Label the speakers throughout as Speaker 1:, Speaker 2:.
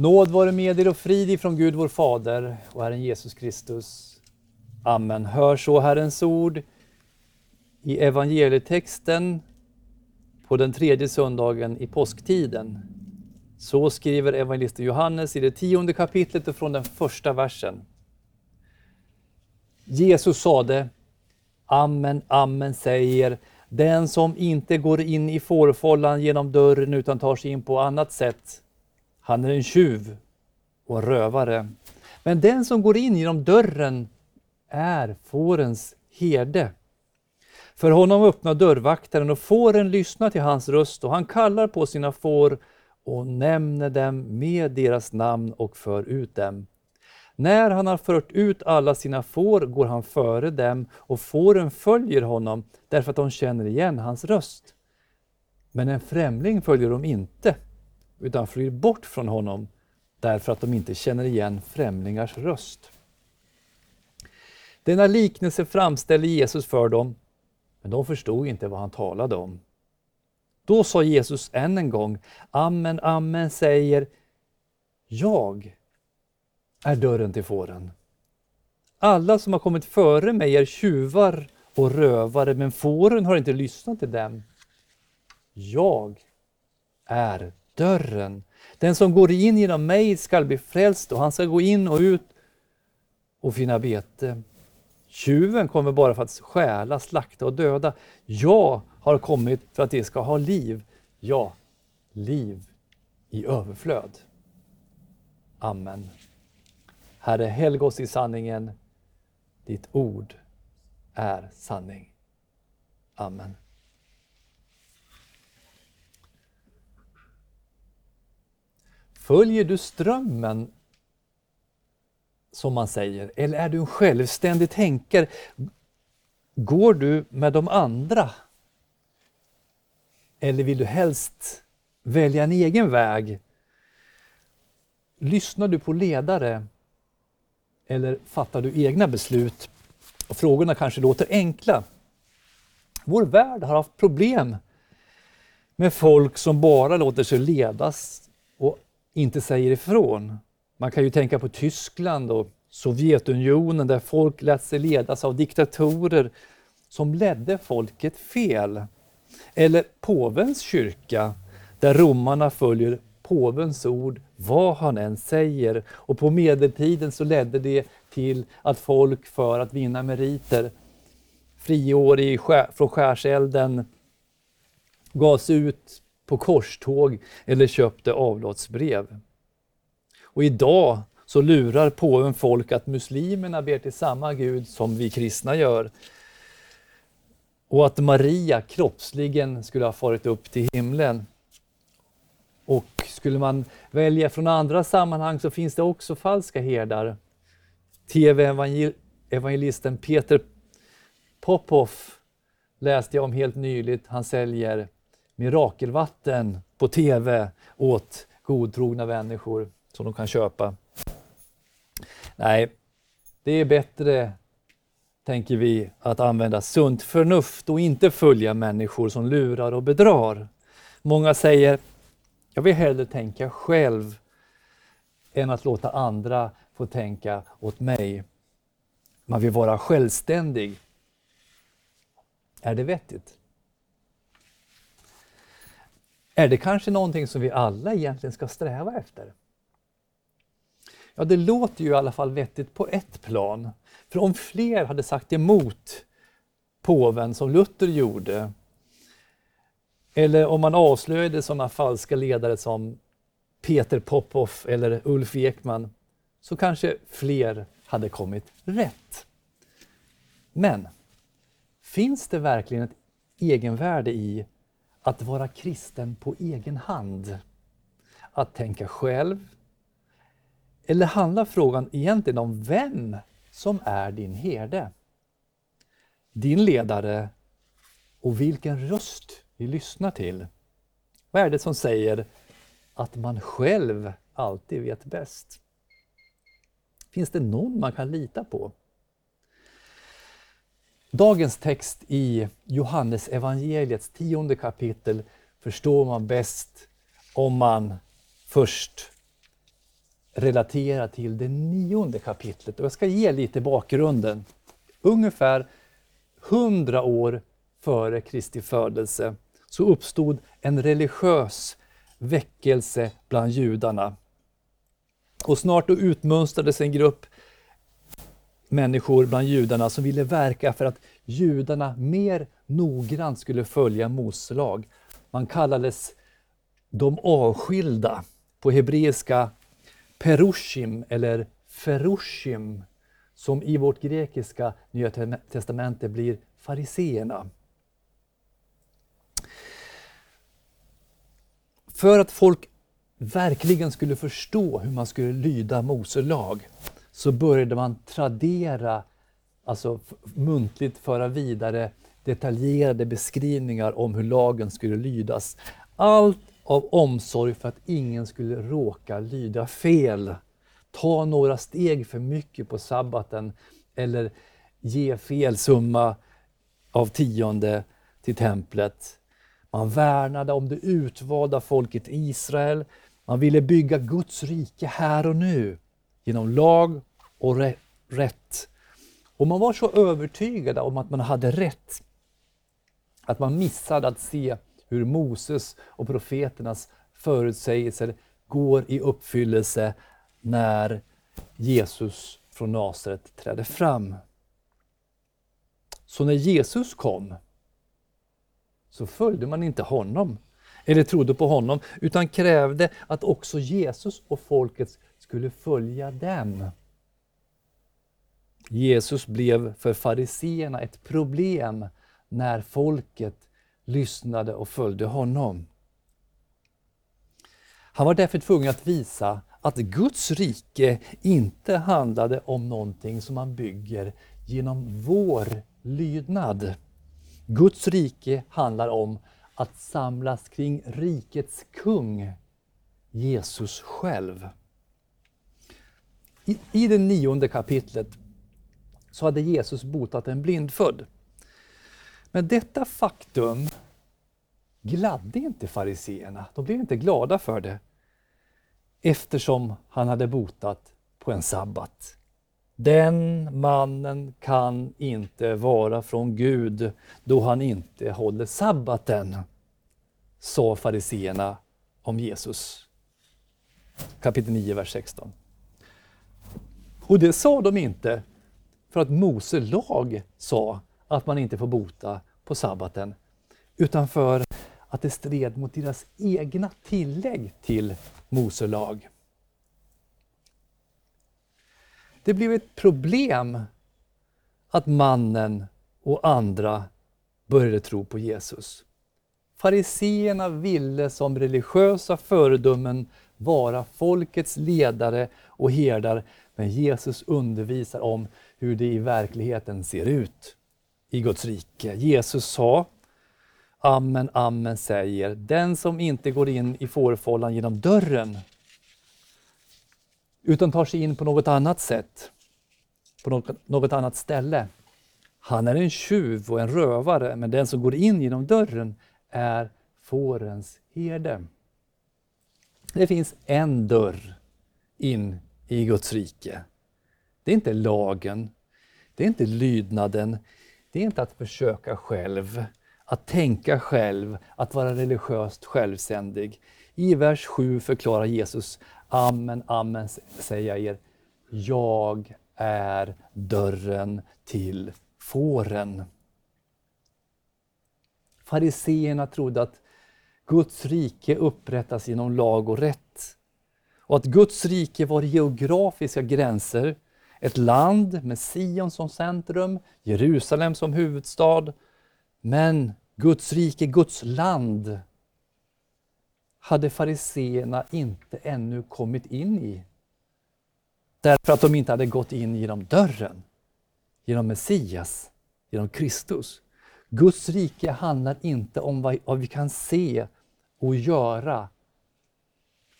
Speaker 1: Nåd vare med er och frid ifrån Gud vår Fader och Herren Jesus Kristus. Amen. Hör så Herrens ord i evangelietexten på den tredje söndagen i påsktiden. Så skriver evangelisten Johannes i det tionde kapitlet och från den första versen. Jesus sade Amen, amen säger den som inte går in i fårfållan genom dörren utan tar sig in på annat sätt, han är en tjuv och en rövare. Men den som går in genom dörren är fårens herde. För honom öppnar dörrvaktaren och fåren lyssnar till hans röst och han kallar på sina får och nämner dem med deras namn och för ut dem. När han har fört ut alla sina får går han före dem och fåren följer honom därför att de känner igen hans röst. Men en främling följer de inte, utan flyr bort från honom därför att de inte känner igen främlingars röst. Denna liknelse framställde Jesus för dem, men de förstod inte vad han talade om. Då sa Jesus än en gång, Amen, amen säger, jag är dörren till fåren. Alla som har kommit före mig är tjuvar och rövare, men fåren har inte lyssnat till dem. Jag är dörren. Den som går in genom mig skall bli frälst och han ska gå in och ut och finna bete. Tjuven kommer bara för att stjäla, slakta och döda. Jag har kommit för att de ska ha liv. Ja, liv i överflöd. Amen. Herre, helg oss i sanningen. Ditt ord är sanning. Amen. Följer du strömmen, som man säger, eller är du en självständig tänkare? Går du med de andra? Eller vill du helst välja en egen väg? Lyssnar du på ledare eller fattar du egna beslut? Och frågorna kanske låter enkla. Vår värld har haft problem med folk som bara låter sig ledas och inte säger ifrån. Man kan ju tänka på Tyskland och Sovjetunionen där folk lät sig ledas av diktatorer som ledde folket fel. Eller påvens kyrka där romarna följer påvens ord vad han än säger. Och på medeltiden så ledde det till att folk för att vinna meriter, friår i, från skärselden, gavs ut på korståg eller köpte avlatsbrev. Och idag så lurar påven folk att muslimerna ber till samma Gud som vi kristna gör. Och att Maria kroppsligen skulle ha farit upp till himlen. Och skulle man välja från andra sammanhang så finns det också falska herdar. TV-evangelisten Peter Popoff läste jag om helt nyligt. Han säljer mirakelvatten på TV åt godtrogna människor som de kan köpa. Nej, det är bättre, tänker vi, att använda sunt förnuft och inte följa människor som lurar och bedrar. Många säger jag vill hellre tänka själv än att låta andra få tänka åt mig. Man vill vara självständig. Är det vettigt? Är det kanske någonting som vi alla egentligen ska sträva efter? Ja, det låter ju i alla fall vettigt på ett plan. För om fler hade sagt emot påven som Luther gjorde eller om man avslöjade sådana falska ledare som Peter Popoff eller Ulf Ekman så kanske fler hade kommit rätt. Men finns det verkligen ett egenvärde i att vara kristen på egen hand? Att tänka själv? Eller handlar frågan egentligen om vem som är din herde? Din ledare och vilken röst vi lyssnar till? Vad är det som säger att man själv alltid vet bäst? Finns det någon man kan lita på? Dagens text i Johannes evangeliets tionde kapitel förstår man bäst om man först relaterar till det nionde kapitlet. Och jag ska ge lite bakgrunden. Ungefär hundra år före Kristi födelse så uppstod en religiös väckelse bland judarna. Och snart då utmönstrades en grupp människor bland judarna som ville verka för att judarna mer noggrant skulle följa Mose lag. Man kallades de avskilda, på hebreiska perushim eller ferushim, som i vårt grekiska Nya testamente blir fariseerna. För att folk verkligen skulle förstå hur man skulle lyda Mose lag så började man tradera, alltså muntligt föra vidare detaljerade beskrivningar om hur lagen skulle lydas. Allt av omsorg för att ingen skulle råka lyda fel, ta några steg för mycket på sabbaten eller ge fel summa av tionde till templet. Man värnade om det utvalda folket Israel. Man ville bygga Guds rike här och nu genom lag och rätt. Och man var så övertygad om att man hade rätt att man missade att se hur Moses och profeternas förutsägelser går i uppfyllelse när Jesus från Nasaret trädde fram. Så när Jesus kom så följde man inte honom eller trodde på honom utan krävde att också Jesus och folket skulle följa dem. Jesus blev för fariseerna ett problem när folket lyssnade och följde honom. Han var därför tvungen att visa att Guds rike inte handlade om någonting som man bygger genom vår lydnad. Guds rike handlar om att samlas kring rikets kung, Jesus själv. I, I det nionde kapitlet så hade Jesus botat en blindfödd. Men detta faktum gladde inte fariseerna. De blev inte glada för det eftersom han hade botat på en sabbat. Den mannen kan inte vara från Gud då han inte håller sabbaten, sa fariseerna om Jesus. Kapitel 9, vers 16. Och det sa de inte för att Mose lag sa att man inte får bota på sabbaten, utan för att det stred mot deras egna tillägg till Mose lag. Det blev ett problem att mannen och andra började tro på Jesus. Fariseerna ville som religiösa föredömen vara folkets ledare och herdar, men Jesus undervisar om hur det i verkligheten ser ut i Guds rike. Jesus sa, Amen, amen säger, den som inte går in i fårfållan genom dörren utan tar sig in på något annat sätt, på något, annat ställe. Han är en tjuv och en rövare, men den som går in genom dörren är fårens herde. Det finns en dörr in i Guds rike. Det är inte lagen, det är inte lydnaden, det är inte att försöka själv, att tänka själv, att vara religiöst självständig. I vers 7 förklarar Jesus, Amen, amen säger jag er, jag är dörren till fåren. Fariseerna trodde att Guds rike upprättas genom lag och rätt. Och att Guds rike var geografiska gränser ett land med Sion som centrum, Jerusalem som huvudstad. Men Guds rike, Guds land, hade fariseerna inte ännu kommit in i. Därför att de inte hade gått in genom dörren, genom Messias, genom Kristus. Guds rike handlar inte om vad, vi kan se och göra,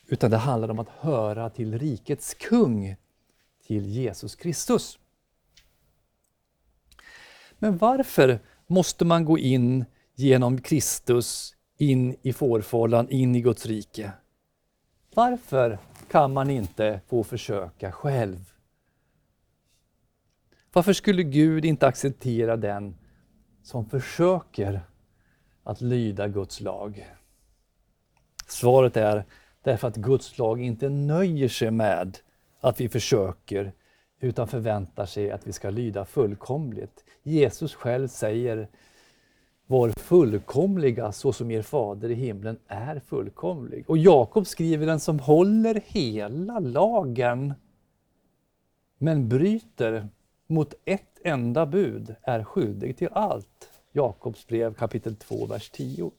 Speaker 1: utan det handlar om att höra till rikets kung, till Jesus Kristus. Men varför måste man gå in genom Kristus in i fårfållan, in i Guds rike? Varför kan man inte få försöka själv. Varför skulle Gud inte acceptera den som försöker att lyda Guds lag? Svaret är därför att Guds lag inte nöjer sig med att vi försöker utan förväntar sig att vi ska lyda fullkomligt. Jesus själv säger var fullkomliga så som er fader i himlen är fullkomlig. Och Jakob skriver den som håller hela lagen men bryter mot ett enda bud är skyldig till allt. Jakobs brev kapitel 2, vers 10.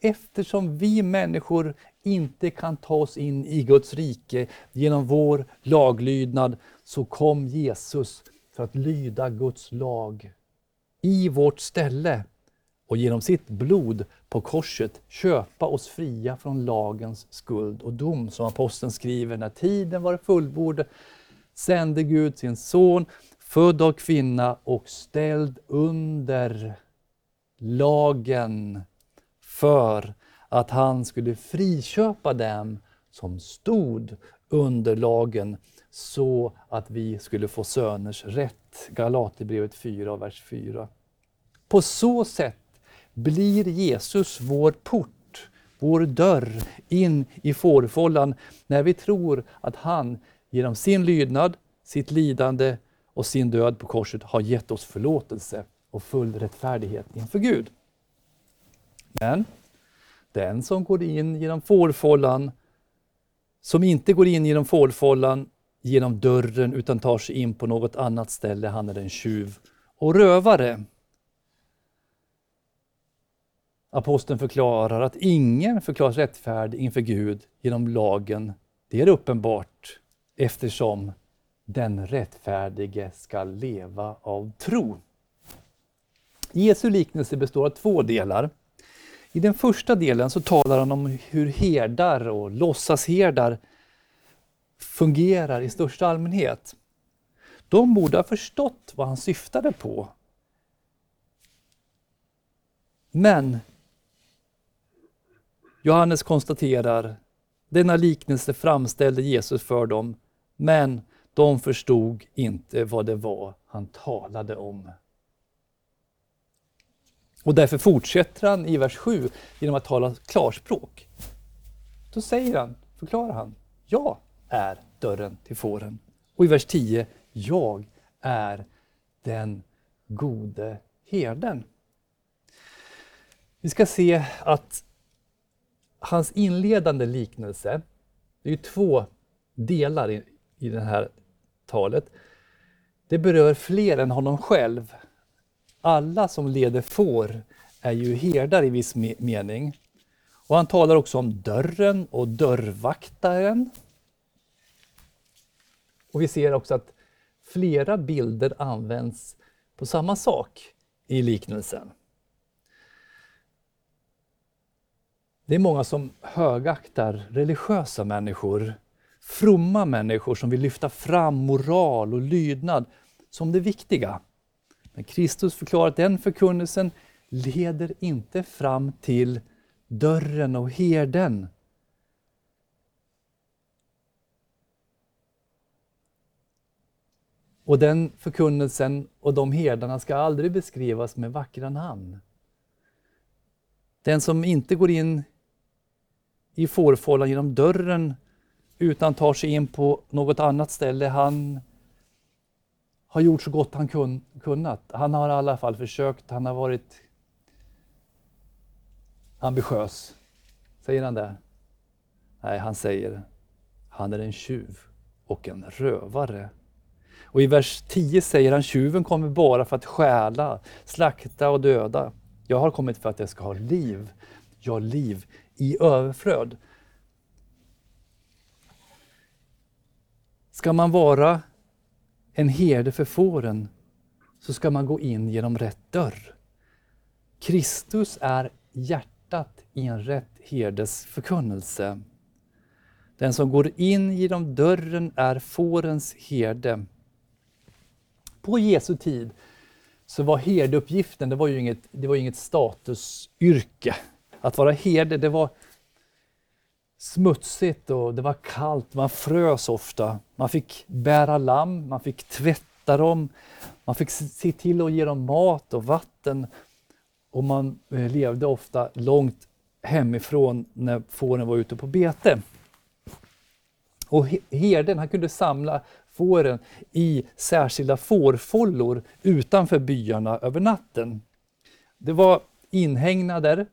Speaker 1: Eftersom vi människor inte kan ta oss in i Guds rike genom vår laglydnad så kom Jesus för att lyda Guds lag i vårt ställe och genom sitt blod på korset köpa oss fria från lagens skuld och dom. Som aposteln skriver, när tiden var fullbordad sände Gud sin son, född av kvinna och ställd under lagen för att han skulle friköpa dem som stod under lagen så att vi skulle få söners rätt. Galaterbrevet 4, vers 4. På så sätt blir Jesus vår port, vår dörr in i fårfållan när vi tror att han genom sin lydnad, sitt lidande och sin död på korset har gett oss förlåtelse och full rättfärdighet inför Gud. Men den som går in genom fårfållan, som inte går in genom fårfållan genom dörren utan tar sig in på något annat ställe, han är en tjuv och rövare. Aposteln förklarar att ingen förklaras rättfärdig inför Gud genom lagen. Det är uppenbart eftersom den rättfärdige ska leva av tro. Jesu liknelse består av två delar. I den första delen så talar han om hur herdar och låtsasherdar fungerar i största allmänhet. De borde ha förstått vad han syftade på. Men Johannes konstaterar, denna liknelse framställde Jesus för dem, men de förstod inte vad det var han talade om. Och därför fortsätter han i vers 7 genom att tala klarspråk. Då säger han, förklarar han, jag är dörren till fåren. Och i vers 10, jag är den gode herden. Vi ska se att hans inledande liknelse, det är två delar i, i det här talet. Det berör fler än honom själv. Alla som leder får är ju herdar i viss mening. Och han talar också om dörren och dörrvaktaren. Och vi ser också att flera bilder används på samma sak i liknelsen. Det är många som högaktar religiösa människor, fromma människor som vill lyfta fram moral och lydnad som det viktiga. Men Kristus förklarar att den förkunnelsen leder inte fram till dörren och herden. Och den förkunnelsen och de herdarna ska aldrig beskrivas med vackra namn. Den som inte går in i fårfållan genom dörren utan tar sig in på något annat ställe. Han har gjort så gott han kun, kunnat. Han har i alla fall försökt, han har varit ambitiös. Säger han det? Nej, han säger han är en tjuv och en rövare. Och i vers 10 säger han tjuven kommer bara för att stjäla, slakta och döda. Jag har kommit för att jag ska ha liv, ja liv i överflöd. Ska man vara en herde för fåren så ska man gå in genom rätt dörr. Kristus är hjärtat i en rätt herdes förkunnelse. Den som går in genom dörren är fårens herde. På Jesu tid så var herdeuppgiften det var ju inget, det var inget statusyrke. Att vara herde, det var smutsigt och det var kallt, man frös ofta. Man fick bära lamm, man fick tvätta dem, man fick se till att ge dem mat och vatten. Och man eh, levde ofta långt hemifrån när fåren var ute på bete. Och herden han kunde samla fåren i särskilda fårfållor utanför byarna över natten. Det var inhägnader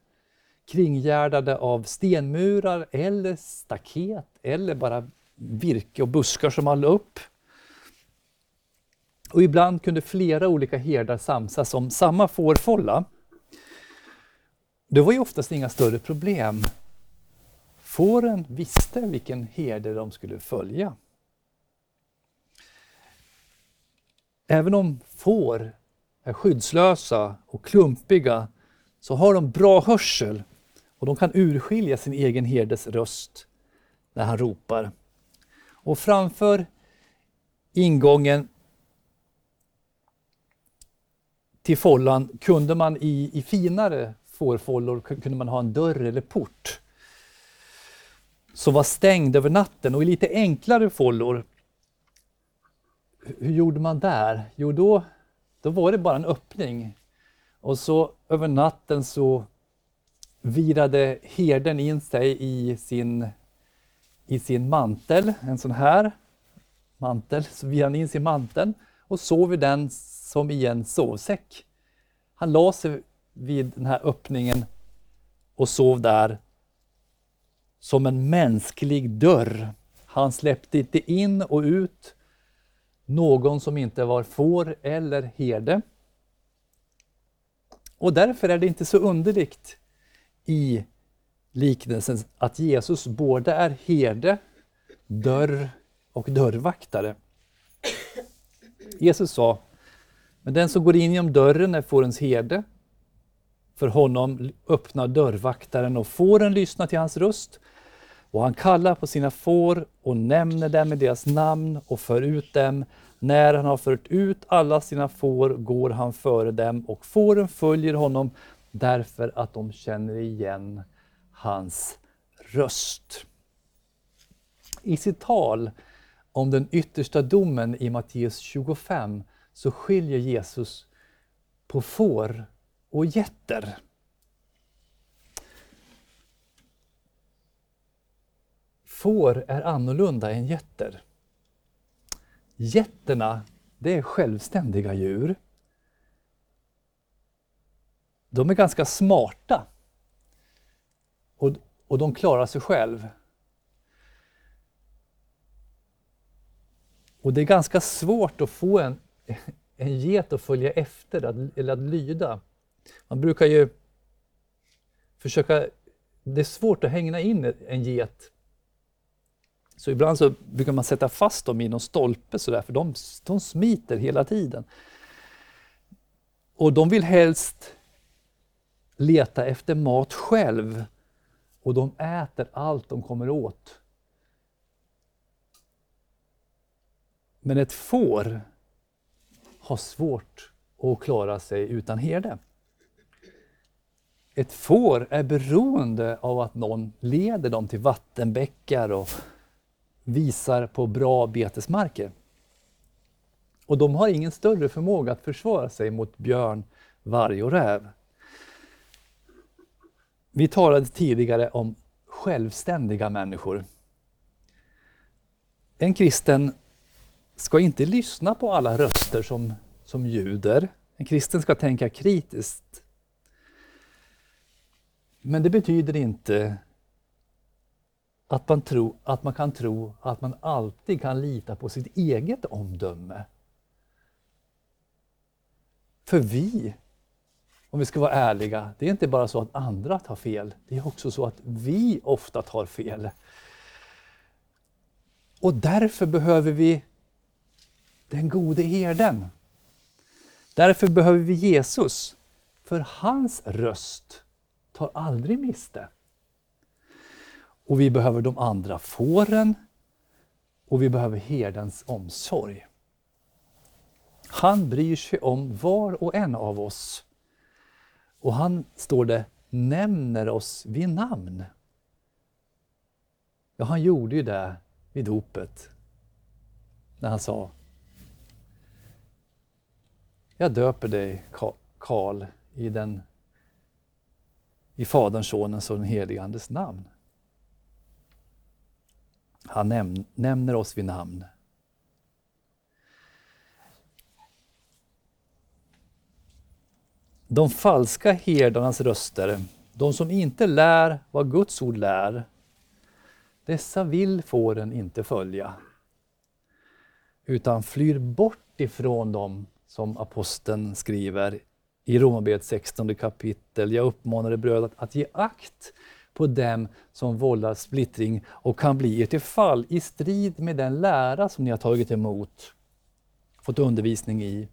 Speaker 1: kringgärdade av stenmurar eller staket eller bara virke och buskar som man upp. Och ibland kunde flera olika herdar samsas om samma fårfålla. Det var ju oftast inga större problem. Fåren visste vilken herde de skulle följa. Även om får är skyddslösa och klumpiga så har de bra hörsel och de kan urskilja sin egen herdes röst när han ropar. Och framför ingången till follan kunde man i, i finare fårfållor kunde man ha en dörr eller port som var stängd över natten och i lite enklare fållor hur gjorde man där? Jo, då, då var det bara en öppning. Och så över natten så virade herden in sig i sin, i sin mantel, en sån här mantel, så virade han in sig i manteln och sov i den som i en sovsäck. Han la sig vid den här öppningen och sov där som en mänsklig dörr. Han släppte inte in och ut någon som inte var får eller herde. Och därför är det inte så underligt i liknelsen att Jesus både är herde, dörr och dörrvaktare. Jesus sa, men den som går in genom dörren är fårens herde. För honom öppnar dörrvaktaren och fåren lyssnar till hans röst. Och han kallar på sina får och nämner dem med deras namn och för ut dem. När han har fört ut alla sina får går han före dem och fåren följer honom därför att de känner igen hans röst. I sitt tal om den yttersta domen i Matteus 25 så skiljer Jesus på får och getter. Får är annorlunda än getter. Getterna, det är självständiga djur. De är ganska smarta. Och, och de klarar sig själv. Och det är ganska svårt att få en, en get att följa efter att, eller att lyda. Man brukar ju försöka... Det är svårt att hänga in en get så ibland så brukar man sätta fast dem i någon stolpe sådär, för de, de smiter hela tiden. Och de vill helst leta efter mat själv och de äter allt de kommer åt. Men ett får har svårt att klara sig utan herde. Ett får är beroende av att någon leder dem till vattenbäckar och visar på bra betesmarker. Och de har ingen större förmåga att försvara sig mot björn, varg och räv. Vi talade tidigare om självständiga människor. En kristen ska inte lyssna på alla röster som, som ljuder. En kristen ska tänka kritiskt. Men det betyder inte att man, tro, att man kan tro att man alltid kan lita på sitt eget omdöme. För vi, om vi ska vara ärliga, det är inte bara så att andra tar fel, det är också så att vi ofta tar fel. Och därför behöver vi den gode herden. Därför behöver vi Jesus, för hans röst tar aldrig miste. Och vi behöver de andra fåren och vi behöver herdens omsorg. Han bryr sig om var och en av oss. Och han, står det, nämner oss vid namn. Ja, han gjorde ju det vid dopet. När han sa Jag döper dig Karl i, den, i Faderns, Sonens och den helige Andes namn. Han näm nämner oss vid namn. De falska herdarnas röster, de som inte lär vad Guds ord lär, dessa vill fåren inte följa, utan flyr bort ifrån dem, som aposteln skriver i Romarbrevet 16 kapitel. Jag uppmanar er bröder att, att ge akt på dem som vållar splittring och kan bli er till fall i strid med den lära som ni har tagit emot, fått undervisning i.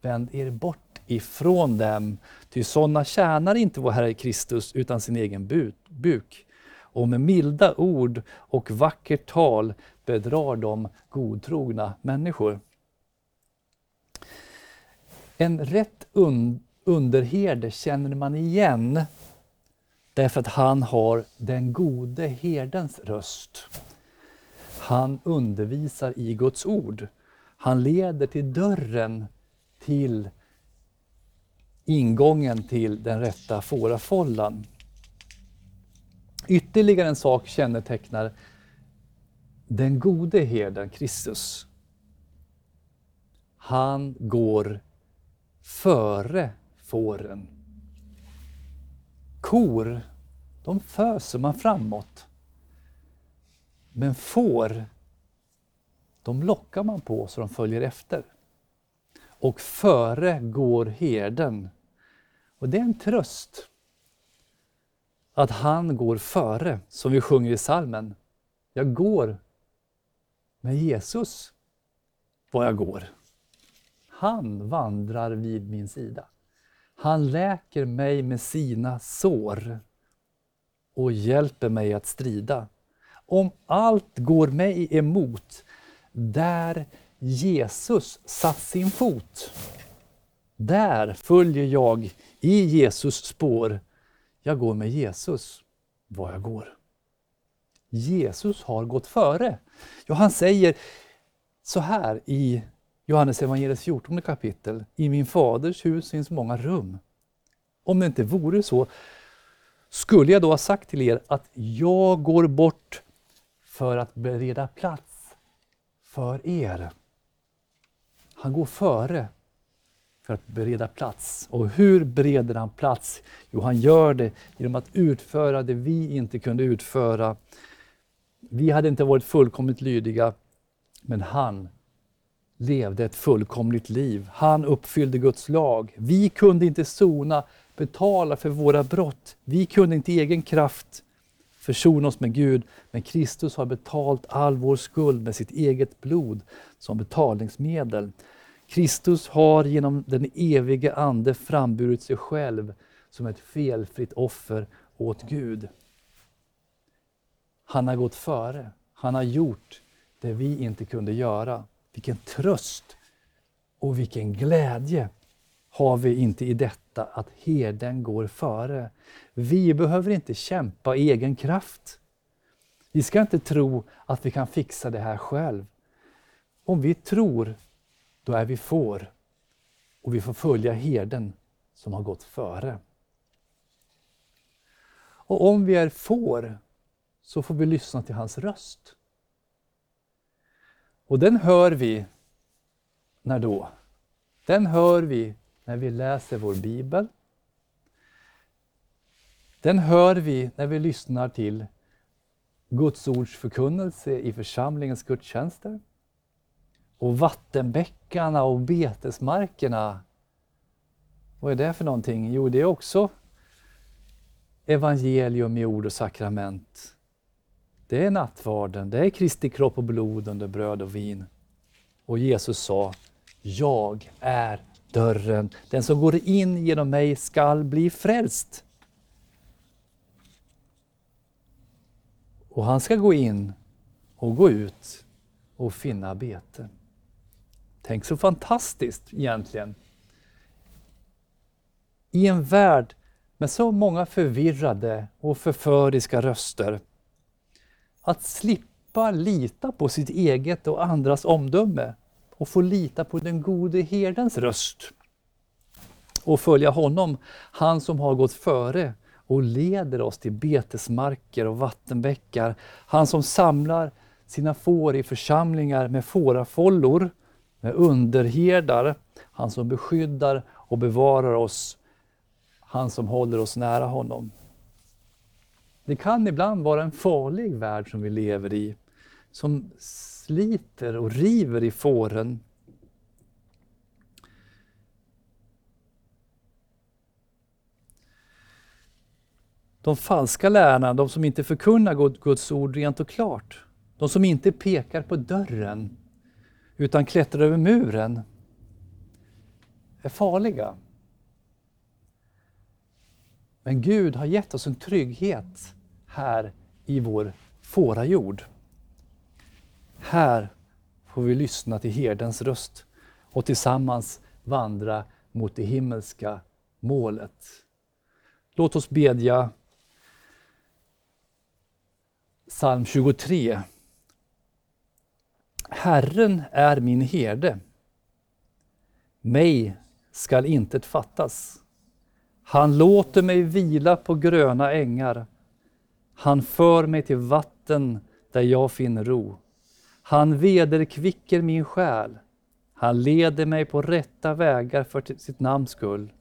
Speaker 1: Vänd er bort ifrån dem, ty sådana tjänar inte vår Herre Kristus utan sin egen buk. Och med milda ord och vackert tal bedrar de godtrogna människor. En rätt un underherde känner man igen därför att han har den gode herdens röst. Han undervisar i Guds ord. Han leder till dörren till ingången till den rätta fårafållan. Ytterligare en sak kännetecknar den gode herden Kristus. Han går före fåren. Kor, de föser man framåt. Men får, de lockar man på så de följer efter. Och före går herden. Och det är en tröst att han går före, som vi sjunger i salmen. Jag går med Jesus var jag går. Han vandrar vid min sida. Han läker mig med sina sår och hjälper mig att strida. Om allt går mig emot, där Jesus satt sin fot, där följer jag i Jesus spår. Jag går med Jesus var jag går. Jesus har gått före. Ja, han säger så här i Johannes evangeliets 14 kapitel. I min faders hus finns många rum. Om det inte vore så skulle jag då ha sagt till er att jag går bort för att bereda plats för er. Han går före för att bereda plats. Och hur bereder han plats? Jo, han gör det genom att utföra det vi inte kunde utföra. Vi hade inte varit fullkomligt lydiga, men han levde ett fullkomligt liv. Han uppfyllde Guds lag. Vi kunde inte sona, betala för våra brott. Vi kunde inte i egen kraft försona oss med Gud, men Kristus har betalt all vår skuld med sitt eget blod som betalningsmedel. Kristus har genom den evige Ande framburit sig själv som ett felfritt offer åt Gud. Han har gått före. Han har gjort det vi inte kunde göra. Vilken tröst och vilken glädje har vi inte i detta att herden går före. Vi behöver inte kämpa i egen kraft. Vi ska inte tro att vi kan fixa det här själv. Om vi tror, då är vi får och vi får följa herden som har gått före. Och om vi är får så får vi lyssna till hans röst. Och den hör vi när då? Den hör vi när vi läser vår bibel. Den hör vi när vi lyssnar till Guds ords förkunnelse i församlingens gudstjänster. Och vattenbäckarna och betesmarkerna. Vad är det för någonting? Jo, det är också evangelium i ord och sakrament. Det är nattvarden, det är Kristi kropp och blod under bröd och vin. Och Jesus sa, jag är dörren. Den som går in genom mig skall bli frälst. Och han ska gå in och gå ut och finna bete. Tänk så fantastiskt egentligen. I en värld med så många förvirrade och förföriska röster att slippa lita på sitt eget och andras omdöme och få lita på den gode herdens röst och följa honom, han som har gått före och leder oss till betesmarker och vattenbäckar. Han som samlar sina får i församlingar med fårafållor, med underherdar. Han som beskyddar och bevarar oss. Han som håller oss nära honom. Det kan ibland vara en farlig värld som vi lever i, som sliter och river i fåren De falska lärarna, de som inte förkunnar Guds ord rent och klart, de som inte pekar på dörren utan klättrar över muren, är farliga. Men Gud har gett oss en trygghet här i vår fårajord. Här får vi lyssna till herdens röst och tillsammans vandra mot det himmelska målet. Låt oss bedja psalm 23. Herren är min herde. Mig skall intet fattas. Han låter mig vila på gröna ängar. Han för mig till vatten där jag finner ro. Han vederkvicker min själ. Han leder mig på rätta vägar för sitt namns skull.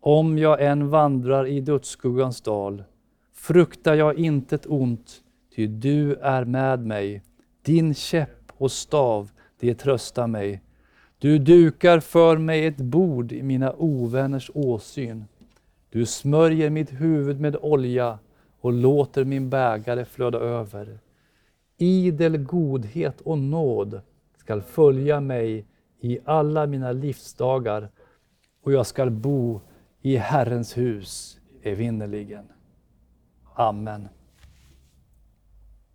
Speaker 1: Om jag än vandrar i dödsskuggans dal fruktar jag intet ont, ty du är med mig. Din käpp och stav, det tröstar mig. Du dukar för mig ett bord i mina ovänners åsyn. Du smörjer mitt huvud med olja och låter min bägare flöda över. Idel godhet och nåd skall följa mig i alla mina livsdagar och jag skall bo i Herrens hus evinnerligen. Amen.